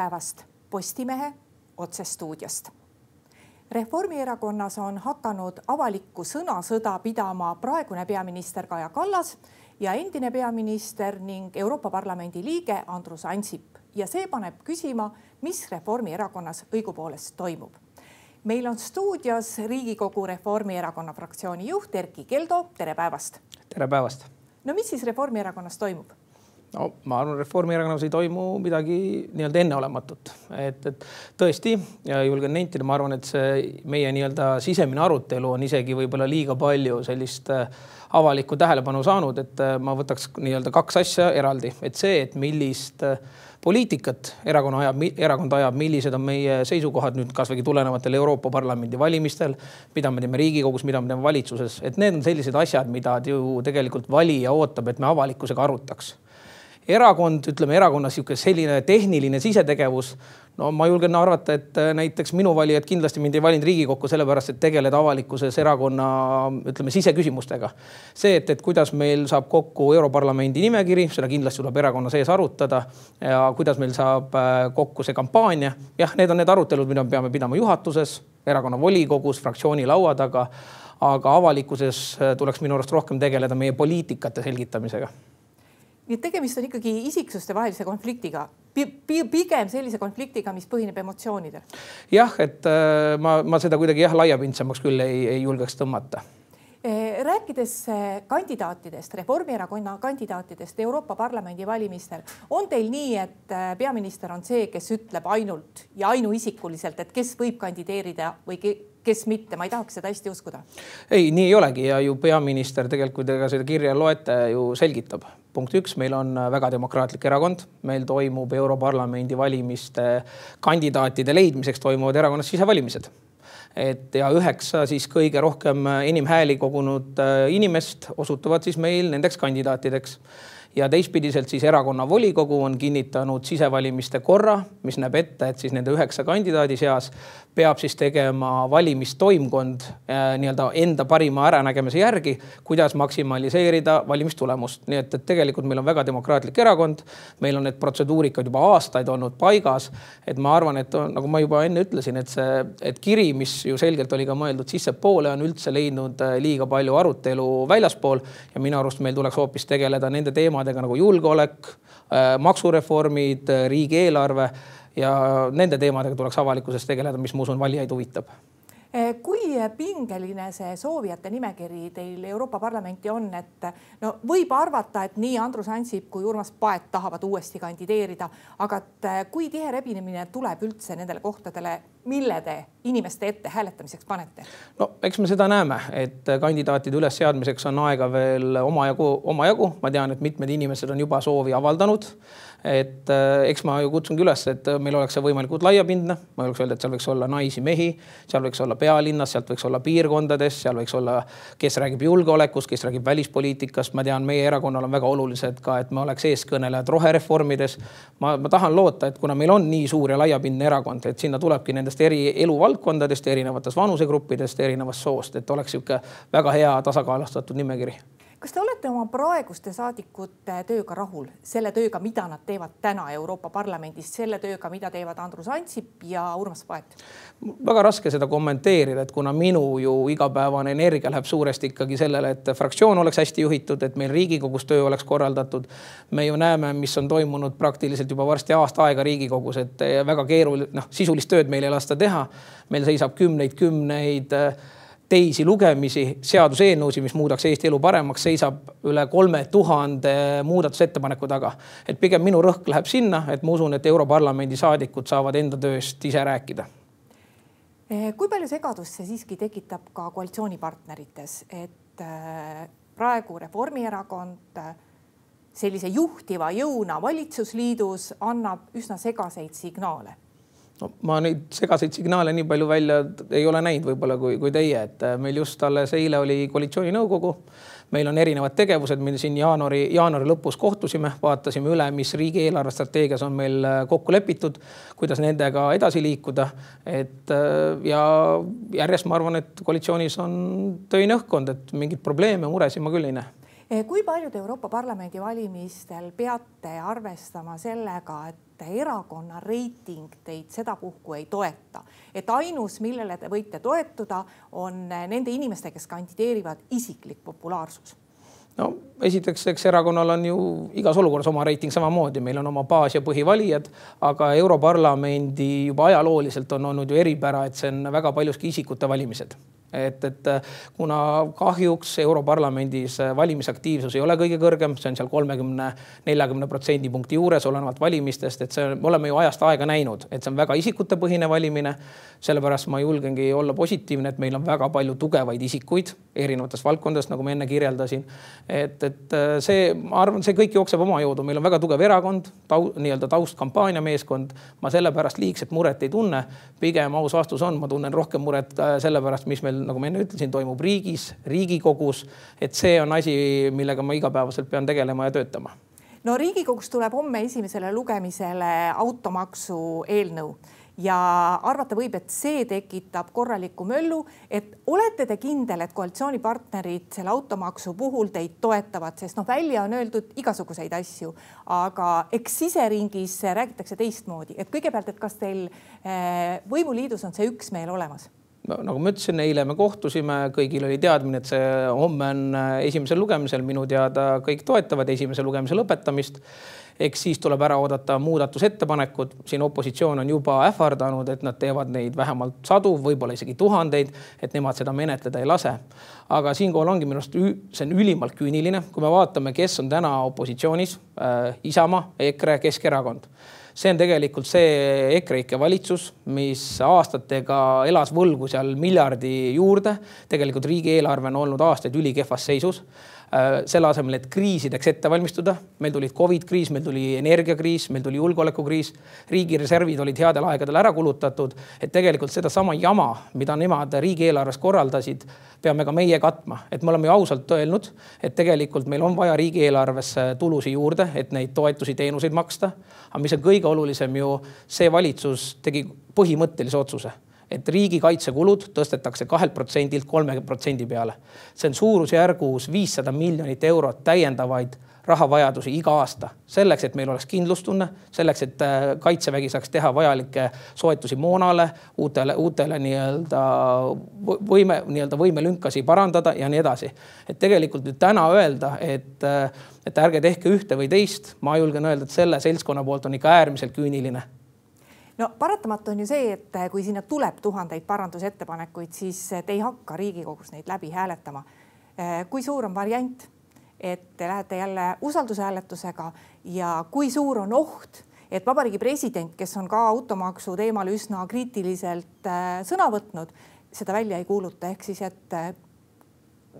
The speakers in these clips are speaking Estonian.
päevast Postimehe otsestuudiost. Reformierakonnas on hakanud avalikku sõnasõda pidama praegune peaminister Kaja Kallas ja endine peaminister ning Euroopa Parlamendi liige Andrus Ansip ja see paneb küsima, mis Reformierakonnas õigupoolest toimub. meil on stuudios Riigikogu Reformierakonna fraktsiooni juht Erkki Keldo, tere päevast. tere päevast. no mis siis Reformierakonnas toimub? No ma arvan, Reformierakonnas ei toimu midagi nii-öelda enneolematut, et, et tõesti julgen nentida, ma arvan, et see meie nii-öelda sisemine arutelu on isegi võib-olla liiga palju sellist äh, avalikku tähelepanu saanud, et äh, ma võtaks nii-öelda kaks asja eraldi, et see, et millist äh, poliitikat erakonna ajab, erakond ajab, millised on meie seisukohad nüüd kasvõi tulenevatel Euroopa Parlamendi valimistel, mida me teeme Riigikogus, mida me teeme valitsuses, et need on sellised asjad, mida ju tegelikult valija ootab, et me avalikkusega arutaks erakond, ütleme erakonnas sihuke selline tehniline sisetegevus. no ma julgen arvata, et äh, näiteks minu valijad kindlasti mind ei valinud Riigikokku sellepärast, et tegeleda avalikkuses erakonna ütleme siseküsimustega. see, et, et kuidas meil saab kokku Europarlamendi nimekiri, seda kindlasti tuleb erakonna sees arutada ja kuidas meil saab äh, kokku see kampaania. jah, need on need arutelud, mida me peame pidama juhatuses, erakonna volikogus, fraktsiooni laua taga aga avalikkuses äh, tuleks minu arust rohkem tegeleda meie poliitikate selgitamisega nii et tegemist on ikkagi isiksuste vahelise konfliktiga, pigem sellise konfliktiga, mis põhineb emotsioonidel. jah, et äh, ma, ma seda kuidagi jah, laiapindsemaks küll ei, ei julgeks tõmmata äh, rääkides äh, kandidaatidest, Reformierakonna kandidaatidest Euroopa Parlamendi valimistel, on teil nii, et peaminister on see, kes ütleb ainult ja ainuisikuliselt, et kes võib kandideerida või kes mitte, ma ei tahaks seda hästi uskuda. ei, nii ei olegi ja ju peaminister tegelikult, ka seda kirja loete, ju selgitab. Punkt üks, meil on väga demokraatlik erakond, meil toimub Europarlamendi valimiste kandidaatide leidmiseks toimuvad erakonnas sisevalimised. Et ja üheksa siis kõige rohkem enim hääli kogunud äh, inimest osutuvad siis meil nendeks kandidaatideks ja teistpidiselt siis erakonna volikogu on kinnitanud sisevalimiste korra, mis näeb ette, et siis nende üheksa kandidaadi seas peab siis tegema valimistoimkond äh, nii-öelda enda parima äranägemise järgi, kuidas maksimaliseerida valimistulemust. nii et, et tegelikult meil on väga demokraatlik erakond. meil on need protseduurikad juba aastaid olnud paigas. et ma arvan, et nagu ma juba enne ütlesin, et see, et kiri, mis ju selgelt oli ka mõeldud sissepoole, on üldse leidnud äh, liiga palju arutelu väljaspool ja minu arust meil tuleks hoopis tegeleda nende teemadega nagu julgeolek, äh, maksureformid, riigieelarve ja nende teemadega tuleks avalikkuses tegeleda, mis ma usun, valijaid huvitab. Eh, kui pingeline see soovijate nimekiri teil Euroopa Parlamenti on, et no võib arvata, et nii Andrus Ansip kui Urmas Paet tahavad uuesti kandideerida, aga et eh, kui tihe rebinemine tuleb üldse nendele kohtadele, mille te inimeste ette hääletamiseks panete? no eks me seda näeme, et kandidaatide ülesseadmiseks on aega veel omajagu, omajagu, ma tean, et mitmed inimesed on juba soovi avaldanud et äh, eks ma ju kutsungi üles, et meil oleks see võimalikult laiapindne, ma julgeks öelda, et seal võiks olla naisi-mehi, seal võiks olla pealinnas, sealt võiks olla piirkondades, seal võiks olla, kes räägib julgeolekust, kes räägib välispoliitikast, ma tean, meie erakonnal on väga olulised ka, et me oleks eeskõnelejad rohereformides. ma, ma tahan loota, et kuna meil on nii suur ja laiapindne erakond, et sinna tulebki nendest eri eluvaldkondadest, erinevatest vanusegruppidest, erinevast soost, et oleks niisugune väga hea tasakaalustatud nimekiri kas te olete oma praeguste saadikute tööga rahul, selle tööga, mida nad teevad täna Euroopa Parlamendis, selle tööga, mida teevad Andrus Ansip ja Urmas Paet? väga raske seda kommenteerida, et kuna minu ju igapäevane energia läheb suuresti ikkagi sellele, et fraktsioon oleks hästi juhitud, et meil Riigikogus töö oleks korraldatud. me ju näeme, mis on toimunud praktiliselt juba varsti aasta aega Riigikogus, et väga keeruline, noh, sisulist tööd meil ei lasta teha. meil seisab kümneid-kümneid teisi lugemisi, seaduseelnõusid, mis muudaks Eesti elu paremaks, seisab üle kolme tuhande muudatusettepaneku taga. et pigem minu rõhk läheb sinna, et ma usun, et Europarlamendi saadikud saavad enda tööst ise rääkida. Eh, kui palju segadust see siiski tekitab ka koalitsioonipartnerites, et eh, praegu Reformierakond eh, sellise juhtiva jõuna valitsusliidus annab üsna segaseid signaale no ma neid segaseid signaale nii palju välja ei ole näinud võib-olla kui, kui teie, et äh, meil just alles eile oli koalitsiooninõukogu. meil on erinevad tegevused, meil siin jaanuari, jaanuari lõpus kohtusime, vaatasime üle, mis riigi eelarvestrateegias on meil äh, kokku lepitud, kuidas nendega edasi liikuda. et äh, ja järjest ma arvan, et koalitsioonis on töine õhkkond, et mingeid probleeme, muresid ma küll ei näe kui palju te Euroopa Parlamendi valimistel peate arvestama sellega, et erakonna reiting teid sedapuhku ei toeta. et ainus, millele te võite toetuda, on nende inimeste, kes kandideerivad, isiklik populaarsus. No esiteks, eks erakonnal on ju igas olukorras oma reiting samamoodi, meil on oma baas ja põhivalijad, aga Europarlamendi juba ajalooliselt on olnud ju eripära, et see on väga paljuski isikute valimised et, et äh, kuna kahjuks Europarlamendis äh, valimisaktiivsus ei ole kõige kõrgem, see on seal kolmekümne, neljakümne protsendipunkti juures, olenevalt valimistest, et see, me oleme ju ajast aega näinud, et see on väga isikutepõhine valimine. sellepärast ma julgengi olla positiivne, et meil on väga palju tugevaid isikuid erinevatest valdkondadest, nagu ma enne kirjeldasin. et, et äh, see, ma arvan, see kõik jookseb oma jõudu, meil on väga tugev erakond tau,, nii-öelda taustkampaania meeskond. ma sellepärast liigset muret ei tunne. pigem aus vastus on, ma tunnen rohkem muret sellepärast, mis meil nagu ma enne ütlesin, toimub riigis, riigikogus. et see on asi, millega ma igapäevaselt pean tegelema ja töötama. no riigikogus tuleb homme esimesele lugemisele automaksu eelnõu. Ja arvata võib, et see tekitab korraliku möllu, et olete te kindel, et koalitsioonipartnerid selle automaksu puhul teid toetavad, sest noh, välja on öeldud igasuguseid asju, aga eks siseringis räägitakse teistmoodi, et kõigepealt, et kas teil eh, võimuliidus on see üksmeel olemas nagu ma ütlesin, eile me kohtusime, kõigil oli teadmine, et see homme on äh, esimesel lugemisel, minu teada kõik toetavad esimese lugemise lõpetamist. eks siis tuleb ära oodata muudatusettepanekud, siin opositsioon on juba ähvardanud, et nad teevad neid vähemalt sadu, võib-olla isegi tuhandeid, et nemad seda menetleda ei lase. aga siinkohal ongi minu arust, see on ülimalt küüniline, kui me vaatame, kes on täna opositsioonis äh,, Isamaa, EKRE, Keskerakond see on tegelikult see EKREIKE valitsus, mis aastatega elas võlgu seal miljardi juurde. tegelikult riigieelarve on olnud aastaid ülikehvas seisus selle asemel, et kriisideks ette valmistuda. meil tulid Covid kriis, meil tuli energiakriis, meil tuli julgeolekukriis. riigireservid olid headel aegadel ära kulutatud, et tegelikult sedasama jama, mida nemad riigieelarves korraldasid, peame ka meie katma, et me oleme ju ausalt öelnud, et tegelikult meil on vaja riigieelarvesse tulusid juurde, et neid toetusi, teenuseid maksta. aga mis on kõige olulisem ju, see valitsus tegi põhimõttelise otsuse et riigikaitsekulud tõstetakse kahelt protsendilt kolme protsendi peale. see on suurusjärgus viissada miljonit eurot täiendavaid rahavajadusi iga aasta selleks, et meil oleks kindlustunne, selleks, et äh, kaitsevägi saaks teha vajalikke soetusi moonale, uutele, uutele nii-öelda võime, nii-öelda võimelünkasi parandada ja nii edasi. et tegelikult nüüd täna öelda, et, äh, et ärge tehke ühte või teist, ma julgen öelda, et selle seltskonna poolt on ikka äärmiselt küüniline no paratamatu on ju see, et eh, kui sinna tuleb tuhandeid parandusettepanekuid, siis eh, te ei hakka Riigikogus neid läbi hääletama. Eh, kui suur on variant, et te lähete jälle usaldushääletusega ja kui suur on oht, et Vabariigi President, kes on ka automaksu teemal üsna kriitiliselt sõna võtnud, seda välja ei kuuluta, ehk siis, et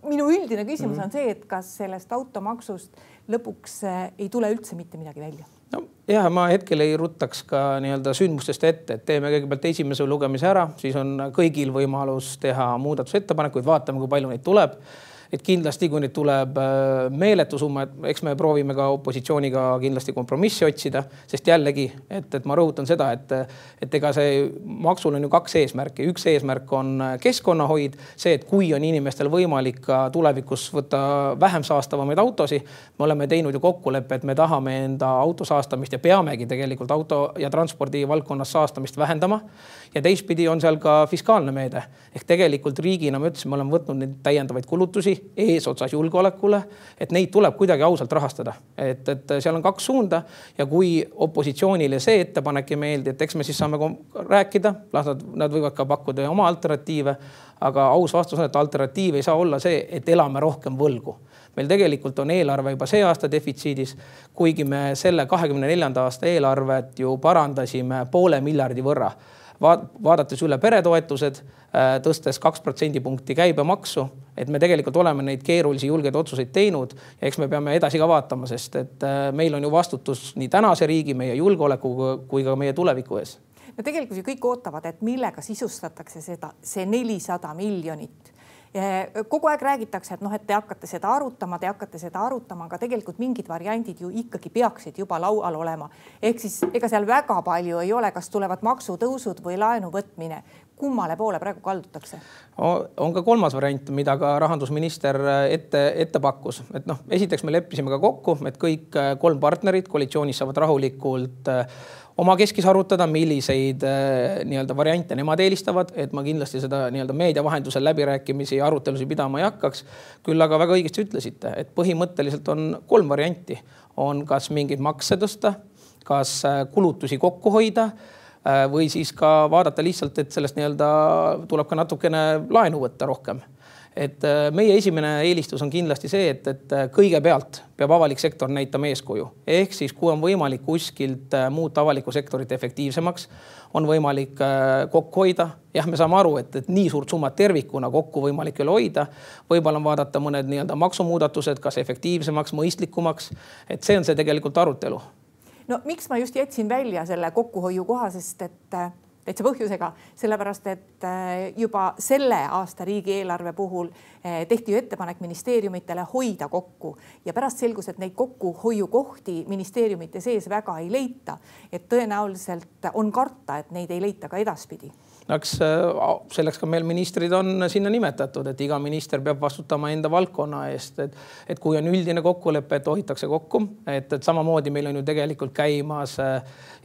minu üldine küsimus mm -hmm. on see, et kas sellest automaksust lõpuks ei tule üldse mitte midagi välja jah, ma hetkel ei ruttaks ka nii-öelda sündmustest ette, et teeme kõigepealt esimese lugemise ära, siis on kõigil võimalus teha muudatusettepanekuid, vaatame, kui palju neid tuleb et kindlasti, kui nüüd tuleb äh, meeletu summa, et eks me proovime ka opositsiooniga kindlasti kompromissi otsida, sest jällegi, et, et ma rõhutan seda, et, et ega see maksul on ju kaks eesmärki, üks eesmärk on keskkonnahoid, see, et kui on inimestel võimalik ka tulevikus võtta vähem saastavamaid autosid. me oleme teinud ju kokkuleppe, et me tahame enda auto saastamist ja peamegi tegelikult auto ja transpordi valdkonnas saastamist vähendama ja teistpidi on seal ka fiskaalne meede. Ehk tegelikult riigina ma ütlesin, me oleme võtnud neid täiendavaid kulutusi eesotsas julgeolekule, et neid tuleb kuidagi ausalt rahastada, et, et seal on kaks suunda ja kui opositsioonile see ettepanek ei meeldi, et eks me siis saame rääkida, las nad, nad võivad ka pakkuda oma alternatiive. aga aus vastus on, et alternatiiv ei saa olla see, et elame rohkem võlgu. Meil tegelikult on eelarve juba see aasta defitsiidis, kuigi me selle kahekümne neljanda aasta eelarvet ju parandasime poole miljardi võrra vaadates üle peretoetused, äh, tõstes kaks protsendipunkti käibemaksu, et me tegelikult oleme neid keerulisi julgeid otsuseid teinud ja eks me peame edasi ka vaatama, sest et äh, meil on ju vastutus nii tänase riigi, meie julgeoleku kui ka meie tuleviku ees. No tegelikult ju kõik ootavad, et millega sisustatakse seda, see nelisada miljonit kogu aeg räägitakse, et noh, et te hakkate seda arutama, te hakkate seda arutama, aga tegelikult mingid variandid ju ikkagi peaksid juba laual olema. ehk siis ega seal väga palju ei ole, kas tulevad maksutõusud või laenu võtmine. kummale poole praegu kaldutakse? on ka kolmas variant, mida ka rahandusminister ette, ette pakkus, et noh, esiteks me leppisime ka kokku, et kõik kolm partnerit koalitsioonis saavad rahulikult omakeskis arutada, milliseid nii-öelda variante nemad eelistavad, et ma kindlasti seda nii-öelda meedia vahendusel läbirääkimisi ja arutelusid pidama ei hakkaks. küll aga väga õigesti ütlesite, et põhimõtteliselt on kolm varianti, on kas mingeid makse tõsta, kas kulutusi kokku hoida Äh, või siis ka vaadata lihtsalt, et sellest nii-öelda tuleb ka natukene laenu võtta rohkem. Et äh, meie esimene eelistus on kindlasti see, et, et äh, kõigepealt peab avalik sektor näitama eeskuju. ehk siis, kui on võimalik kuskilt muuta avalikku sektorit efektiivsemaks, on võimalik kokku hoida. jah, me saame aru, et, et nii suurt summat tervikuna kokku võimalik ei ole hoida. võib-olla on vaadata mõned nii-öelda maksumuudatused, kas efektiivsemaks, mõistlikumaks. et see on see tegelikult arutelu no miks ma just jätsin välja selle kokkuhoiukoha, sest et äh, täitsa põhjusega, sellepärast et äh, juba selle aasta riigieelarve puhul äh, tehti ju ettepanek ministeeriumitele hoida kokku ja pärast selgus, et neid kokkuhoiukohti ministeeriumite sees väga ei leita. et tõenäoliselt on karta, et neid ei leita ka edaspidi eks selleks ka meil ministrid on sinna nimetatud, et iga minister peab vastutama enda valdkonna eest, et, et kui on üldine kokkulepe, et hoitakse kokku, et, et samamoodi meil on ju tegelikult käimas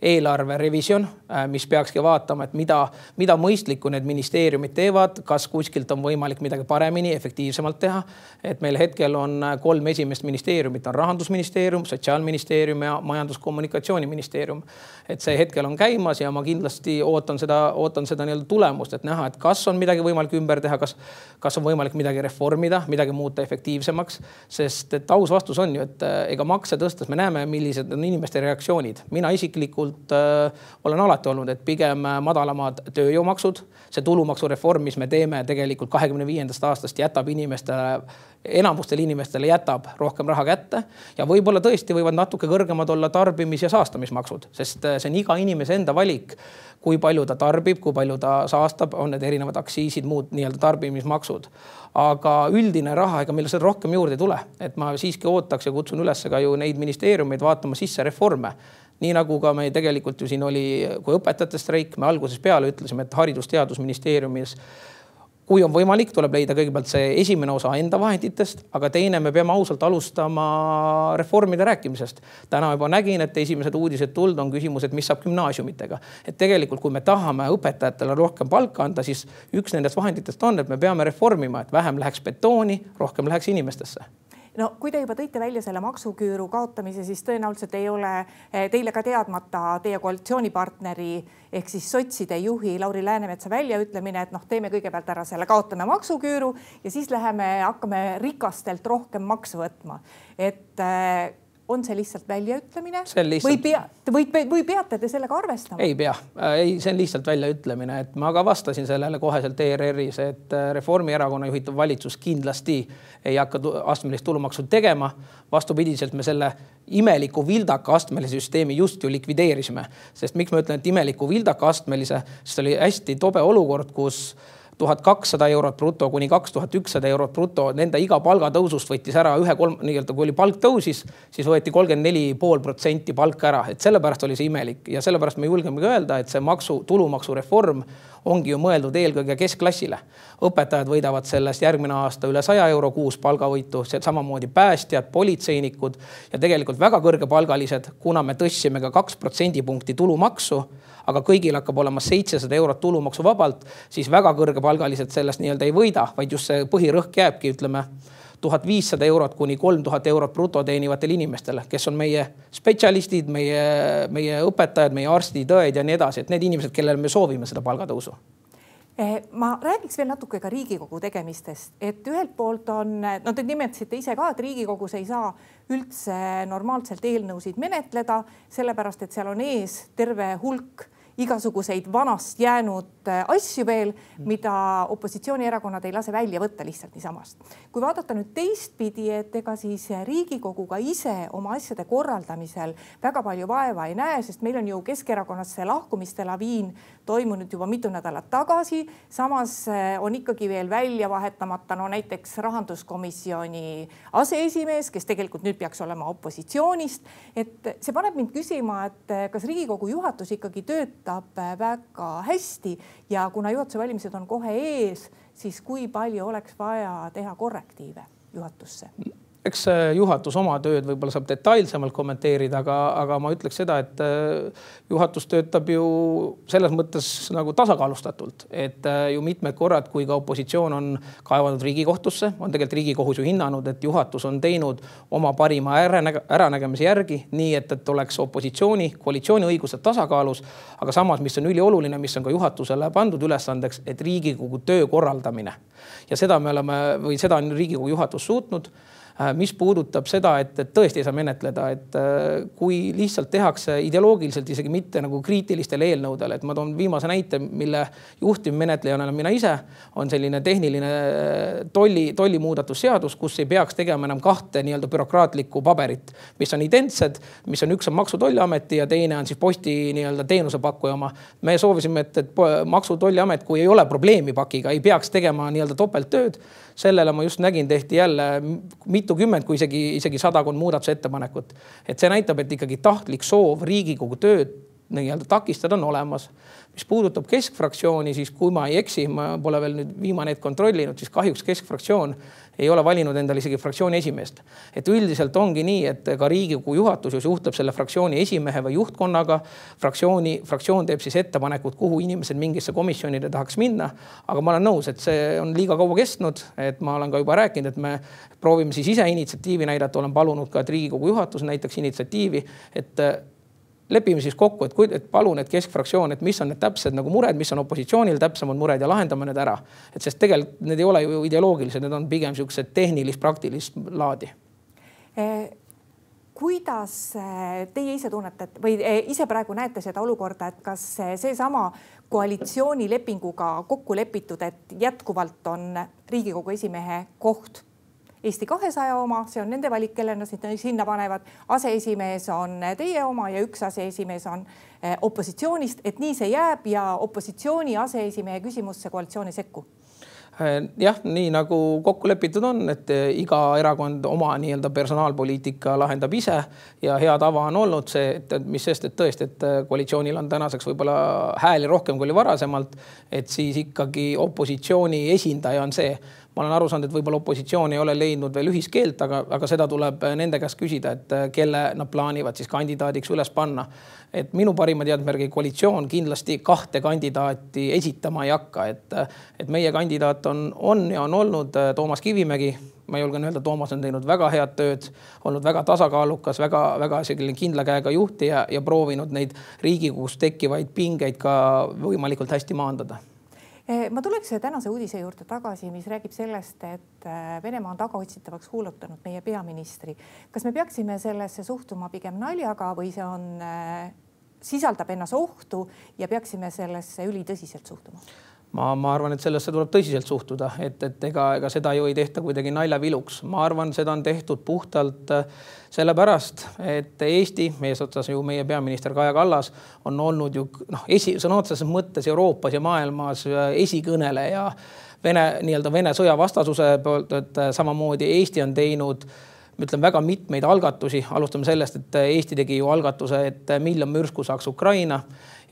eelarve revisjon, äh, mis peakski vaatama, et mida, mida mõistlikku need ministeeriumid teevad, kas kuskilt on võimalik midagi paremini, efektiivsemalt teha. et meil hetkel on äh, kolm esimest ministeeriumit on rahandusministeerium, sotsiaalministeerium ja majandus-kommunikatsiooniministeerium. et see hetkel on käimas ja ma kindlasti ootan seda, ootan seda nii-öelda tulemust, et näha, et kas on midagi võimalik ümber teha, kas, kas on võimalik midagi reformida, midagi muuta efektiivsemaks. sest et aus vastus on ju, et äh, ega makse tõstes me näeme, millised on inimeste reaktsioonid. mina isiklikult äh, olen alati olnud, et pigem äh, madalamad tööjõumaksud. see tulumaksureform, mis me teeme tegelikult kahekümne viiendast aastast, jätab inimestele, enamustele inimestele jätab rohkem raha kätte. ja võib-olla tõesti võivad natuke kõrgemad olla tarbimis- ja saastamismaksud, sest äh, see on iga inimese enda valik kui palju ta tarbib, kui palju ta saastab, on need erinevad aktsiisid, muud nii-öelda tarbimismaksud. aga üldine raha, ega meil seda rohkem juurde ei tule, et ma siiski ootaks ja kutsun üles ka ju neid ministeeriumeid vaatama sisse reforme nii nagu ka me tegelikult ju siin oli, kui õpetajate streik, me algusest peale ütlesime, et Haridus-Teadusministeeriumis kui on võimalik, tuleb leida kõigepealt see esimene osa enda vahenditest, aga teine, me peame ausalt alustama reformide rääkimisest. täna juba nägin, et esimesed uudised tulnud on küsimus, et mis saab gümnaasiumitega. et tegelikult, kui me tahame õpetajatele rohkem palka anda, siis üks nendest vahenditest on, et me peame reformima, et vähem läheks betooni, rohkem läheks inimestesse no kui te juba tõite välja selle maksuküüru kaotamise, siis tõenäoliselt ei ole eh, teile ka teadmata teie koalitsioonipartneri ehk siis sotside juhi Lauri Läänemetsa väljaütlemine, et noh, teeme kõigepealt ära selle, kaotame maksuküüru ja siis läheme, hakkame rikastelt rohkem makse võtma. et äh, on see lihtsalt väljaütlemine lihtsalt... või pea, või, või peate te sellega arvestama? ei pea, äh, ei, see on lihtsalt väljaütlemine, et ma ka vastasin sellele koheselt ERR-is, et äh, Reformierakonna juhitav valitsus kindlasti ei hakka astmelist tulumaksu tegema. vastupidiselt me selle imeliku vildaka astmelise süsteemi just ju likvideerisime, sest miks ma ütlen, et imeliku vildaka astmelise, sest oli hästi tobe olukord, kus tuhat kakssada eurot bruto kuni kaks tuhat ükssada eurot bruto, nende iga palgatõusust võttis ära ühe kolm, nii-öelda kui oli palk tõusis, siis võeti kolmkümmend neli pool protsenti palka ära, et sellepärast oli see imelik ja sellepärast me julgemegi öelda, et see maksu, tulumaksureform ongi ju mõeldud eelkõige keskklassile. õpetajad võidavad sellest järgmine aasta üle saja euro kuus palgavõitu, samamoodi päästjad, politseinikud ja tegelikult väga kõrgepalgalised, kuna me tõstsime ka kaks protsendipunkti tulumaksu aga kõigil hakkab olema seitsesada eurot tulumaksuvabalt, siis väga kõrgepalgalised sellest nii-öelda ei võida, vaid just see põhirõhk jääbki, ütleme tuhat viissada eurot kuni kolm tuhat eurot bruto teenivatele inimestele, kes on meie spetsialistid, meie, meie õpetajad, meie arstid, õed ja nii edasi, et need inimesed, kellele me soovime seda palgatõusu. Eh, ma räägiks veel natuke ka Riigikogu tegemistest, et ühelt poolt on, no te nimetasite ise ka, et Riigikogus ei saa üldse normaalselt eelnõusid menetleda, sellepärast et seal on ees terve hulk igasuguseid vanast jäänud äh, asju veel, mida opositsioonierakonnad ei lase välja võtta lihtsalt niisamast. kui vaadata nüüd teistpidi, et ega siis Riigikogu ka ise oma asjade korraldamisel väga palju vaeva ei näe, sest meil on ju Keskerakonnas see lahkumiste laviin toimunud juba mitu nädalat tagasi. samas äh, on ikkagi veel välja vahetamata no näiteks rahanduskomisjoni aseesimees, kes tegelikult nüüd peaks olema opositsioonist. et see paneb mind küsima, et äh, kas Riigikogu juhatus ikkagi töötab töötab väga hästi ja kuna juhatuse valimised on kohe ees, siis kui palju oleks vaja teha korrektiive juhatusse? Eks juhatus oma tööd võib-olla saab detailsemalt kommenteerida, aga, aga ma ütleks seda, et äh, juhatus töötab ju selles mõttes nagu tasakaalustatult, et äh, ju mitmed korrad, kui ka opositsioon on kaevanud Riigikohtusse, on tegelikult Riigikohus ju hinnanud, et juhatus on teinud oma parima äranägemise järgi, nii et, et oleks opositsiooni, koalitsiooni õigused tasakaalus. aga samas, mis on ülioluline, mis on ka juhatusele pandud ülesandeks, et Riigikogu töö korraldamine ja seda me oleme või seda on Riigikogu juhatus suutnud mis puudutab seda, et, et tõesti ei saa menetleda, et äh, kui lihtsalt tehakse ideoloogiliselt isegi mitte nagu kriitilistel eelnõudel, et ma toon viimase näite, mille juhtivmenetlejana olen mina ise, on selline tehniline äh, tolli, tollimuudatusseadus, kus ei peaks tegema enam kahte nii-öelda bürokraatlikku paberit, mis on identsed, mis on üks on Maksu- ja Tolliameti ja teine on siis posti nii-öelda teenusepakkuja oma. me soovisime, et, et Maksu- ja Tolliamet, kui ei ole probleemi pakiga, ei peaks tegema nii-öelda topelttööd sellele ma just nägin, tehti jälle mitukümmend, kui isegi, isegi sadakond muudatusettepanekut. et see näitab, et ikkagi tahtlik soov Riigikogu tööd nii-öelda takistada on olemas mis puudutab keskfraktsiooni, siis kui ma ei eksi, ma pole veel nüüd viimane hetk kontrollinud, siis kahjuks keskfraktsioon ei ole valinud endale isegi fraktsiooni esimeest. et üldiselt ongi nii, et ka Riigikogu juhatus ju suhtleb selle fraktsiooni esimehe või juhtkonnaga. fraktsiooni, fraktsioon teeb siis ettepanekud, kuhu inimesed mingisse komisjonide tahaks minna. aga ma olen nõus, et see on liiga kaua kestnud, et ma olen ka juba rääkinud, et me proovime siis ise initsiatiivi näidata, olen palunud ka, et Riigikogu juhatus näitaks initsiatiivi, et lepime siis kokku, et, et palun, et keskfraktsioon, et mis on need täpsed nagu mured, mis on opositsioonil täpsemad mured ja lahendame need ära. et sest tegelikult need ei ole ju ideoloogilised, need on pigem siuksed tehnilist-praktilist laadi eh kuidas eh, teie ise tunnetate või eh, ise praegu näete seda olukorda, et kas seesama koalitsioonilepinguga kokku lepitud, et jätkuvalt on Riigikogu esimehe koht Eesti kahesaja oma, see on nende valik, kelle nad sinna panevad. aseesimees on teie oma ja üks aseesimees on eh, opositsioonist, et nii see jääb ja opositsiooni aseesimehe küsimusse koalitsioon ei sekku eh, jah, nii nagu kokku lepitud on, et eh, iga erakond oma nii-öelda personaalpoliitika lahendab ise ja hea tava on olnud see, et mis sest, et tõesti, et koalitsioonil on tänaseks võib-olla hääli rohkem kui oli varasemalt, et siis ikkagi opositsiooni esindaja on see ma olen aru saanud, et võib-olla opositsioon ei ole leidnud veel ühiskeelt, aga, aga seda tuleb nende käest küsida, et äh, kelle nad plaanivad siis kandidaadiks üles panna. et minu parima teadmise järgi koalitsioon kindlasti kahte kandidaati esitama ei hakka, et, äh, et meie kandidaat on, on ja on olnud äh, Toomas Kivimägi. ma julgen öelda, Toomas on teinud väga head tööd, olnud väga tasakaalukas väga,, väga-väga selline kindla käega juhtija ja proovinud neid Riigikogus tekkivaid pingeid ka võimalikult hästi maandada ma tuleks tänase uudise juurde tagasi, mis räägib sellest, et eh, Venemaa on tagaotsitavaks kuulutanud meie peaministri. kas me peaksime sellesse suhtuma pigem naljaga või see on, eh, sisaldab endas ohtu ja peaksime sellesse ülitõsiselt suhtuma? Ma, ma arvan, et sellesse tuleb tõsiselt suhtuda, et, et ega, ega seda ju ei tehta kuidagi naljaviluks, ma arvan, seda on tehtud puhtalt äh, sellepärast, et Eesti, eesotsas ju meie peaminister Kaja Kallas on olnud ju noh, esi, sõna otseses mõttes Euroopas ja maailmas äh, esikõneleja Vene nii-öelda Vene sõjavastasuse poolt, et äh, samamoodi Eesti on teinud ma ütlen väga mitmeid algatusi, alustame sellest, et Eesti tegi ju algatuse, et miljon mürsku saaks Ukraina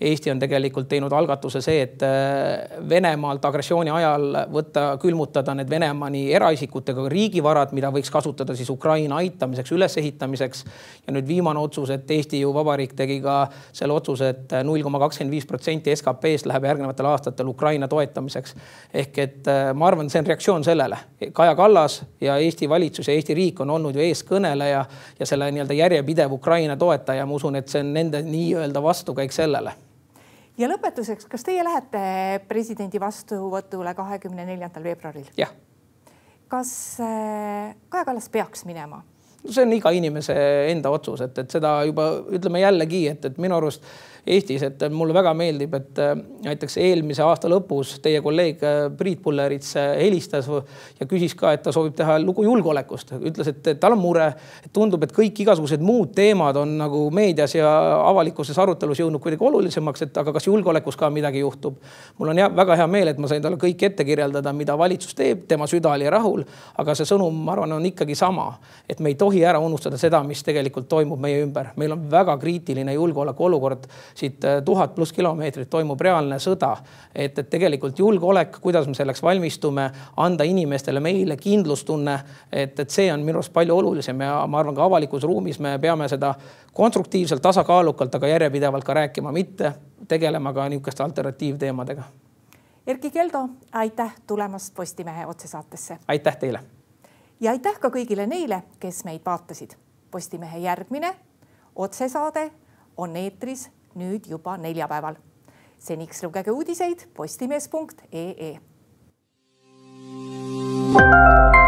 Eesti on tegelikult teinud algatuse see, et äh, Venemaalt agressiooni ajal võtta, külmutada need Venemaa nii eraisikutega riigivarad, mida võiks kasutada siis Ukraina aitamiseks, ülesehitamiseks. ja nüüd viimane otsus, et Eesti ju Vabariik tegi ka selle otsuse et, et null koma kakskümmend viis protsenti SKP-st läheb järgnevatel aastatel Ukraina toetamiseks. ehk et äh, ma arvan, see on reaktsioon sellele. Kaja Kallas ja Eesti valitsus ja Eesti riik on olnud ju eeskõneleja ja selle nii-öelda järjepidev Ukraina toetaja, ma usun, et see on nende nii-öelda vastukäik sellele ja lõpetuseks, kas teie lähete presidendi vastuvõtule kahekümne neljandal veebruaril? jah. kas äh, Kaja Kallas peaks minema? See on iga inimese enda otsus, et, et seda juba ütleme jällegi, et, et minu arust Eestis, et mulle väga meeldib, et äh, näiteks eelmise aasta lõpus teie kolleeg äh, Priit Pullerits äh, helistas ja küsis ka, et ta soovib teha lugu julgeolekust. ütles, et tal on mure, tundub, et kõik igasugused muud teemad on nagu meedias ja avalikkuses arutelus jõudnud kuidagi olulisemaks, et aga kas julgeolekus ka midagi juhtub. mul on hea, väga hea meel, et ma sain talle kõik ette kirjeldada, mida valitsus teeb, tema süda oli rahul, aga see sõnum, ma arvan, on ikkagi sama, et me ei tohi tohi ära unustada seda, mis tegelikult toimub meie ümber. meil on väga kriitiline julgeolekuolukord, siit äh, tuhat pluss kilomeetrit toimub reaalne sõda. et, et tegelikult julgeolek, kuidas me selleks valmistume, anda inimestele, meile kindlustunne, et, et see on minu arust palju olulisem ja ma arvan, ka avalikus ruumis me peame seda konstruktiivselt, tasakaalukalt, aga järjepidevalt ka rääkima, mitte tegelema ka niisuguste alternatiivteemadega. Erkki Keldo, aitäh tulemast Postimehe otsesaatesse. aitäh teile. Ja aitäh ka kõigile neile, kes meid vaatasid. Postimehe järgmine otsesaade on eetris nüüd juba neljapäeval. seniks lugege uudiseid postimees.ee. thank you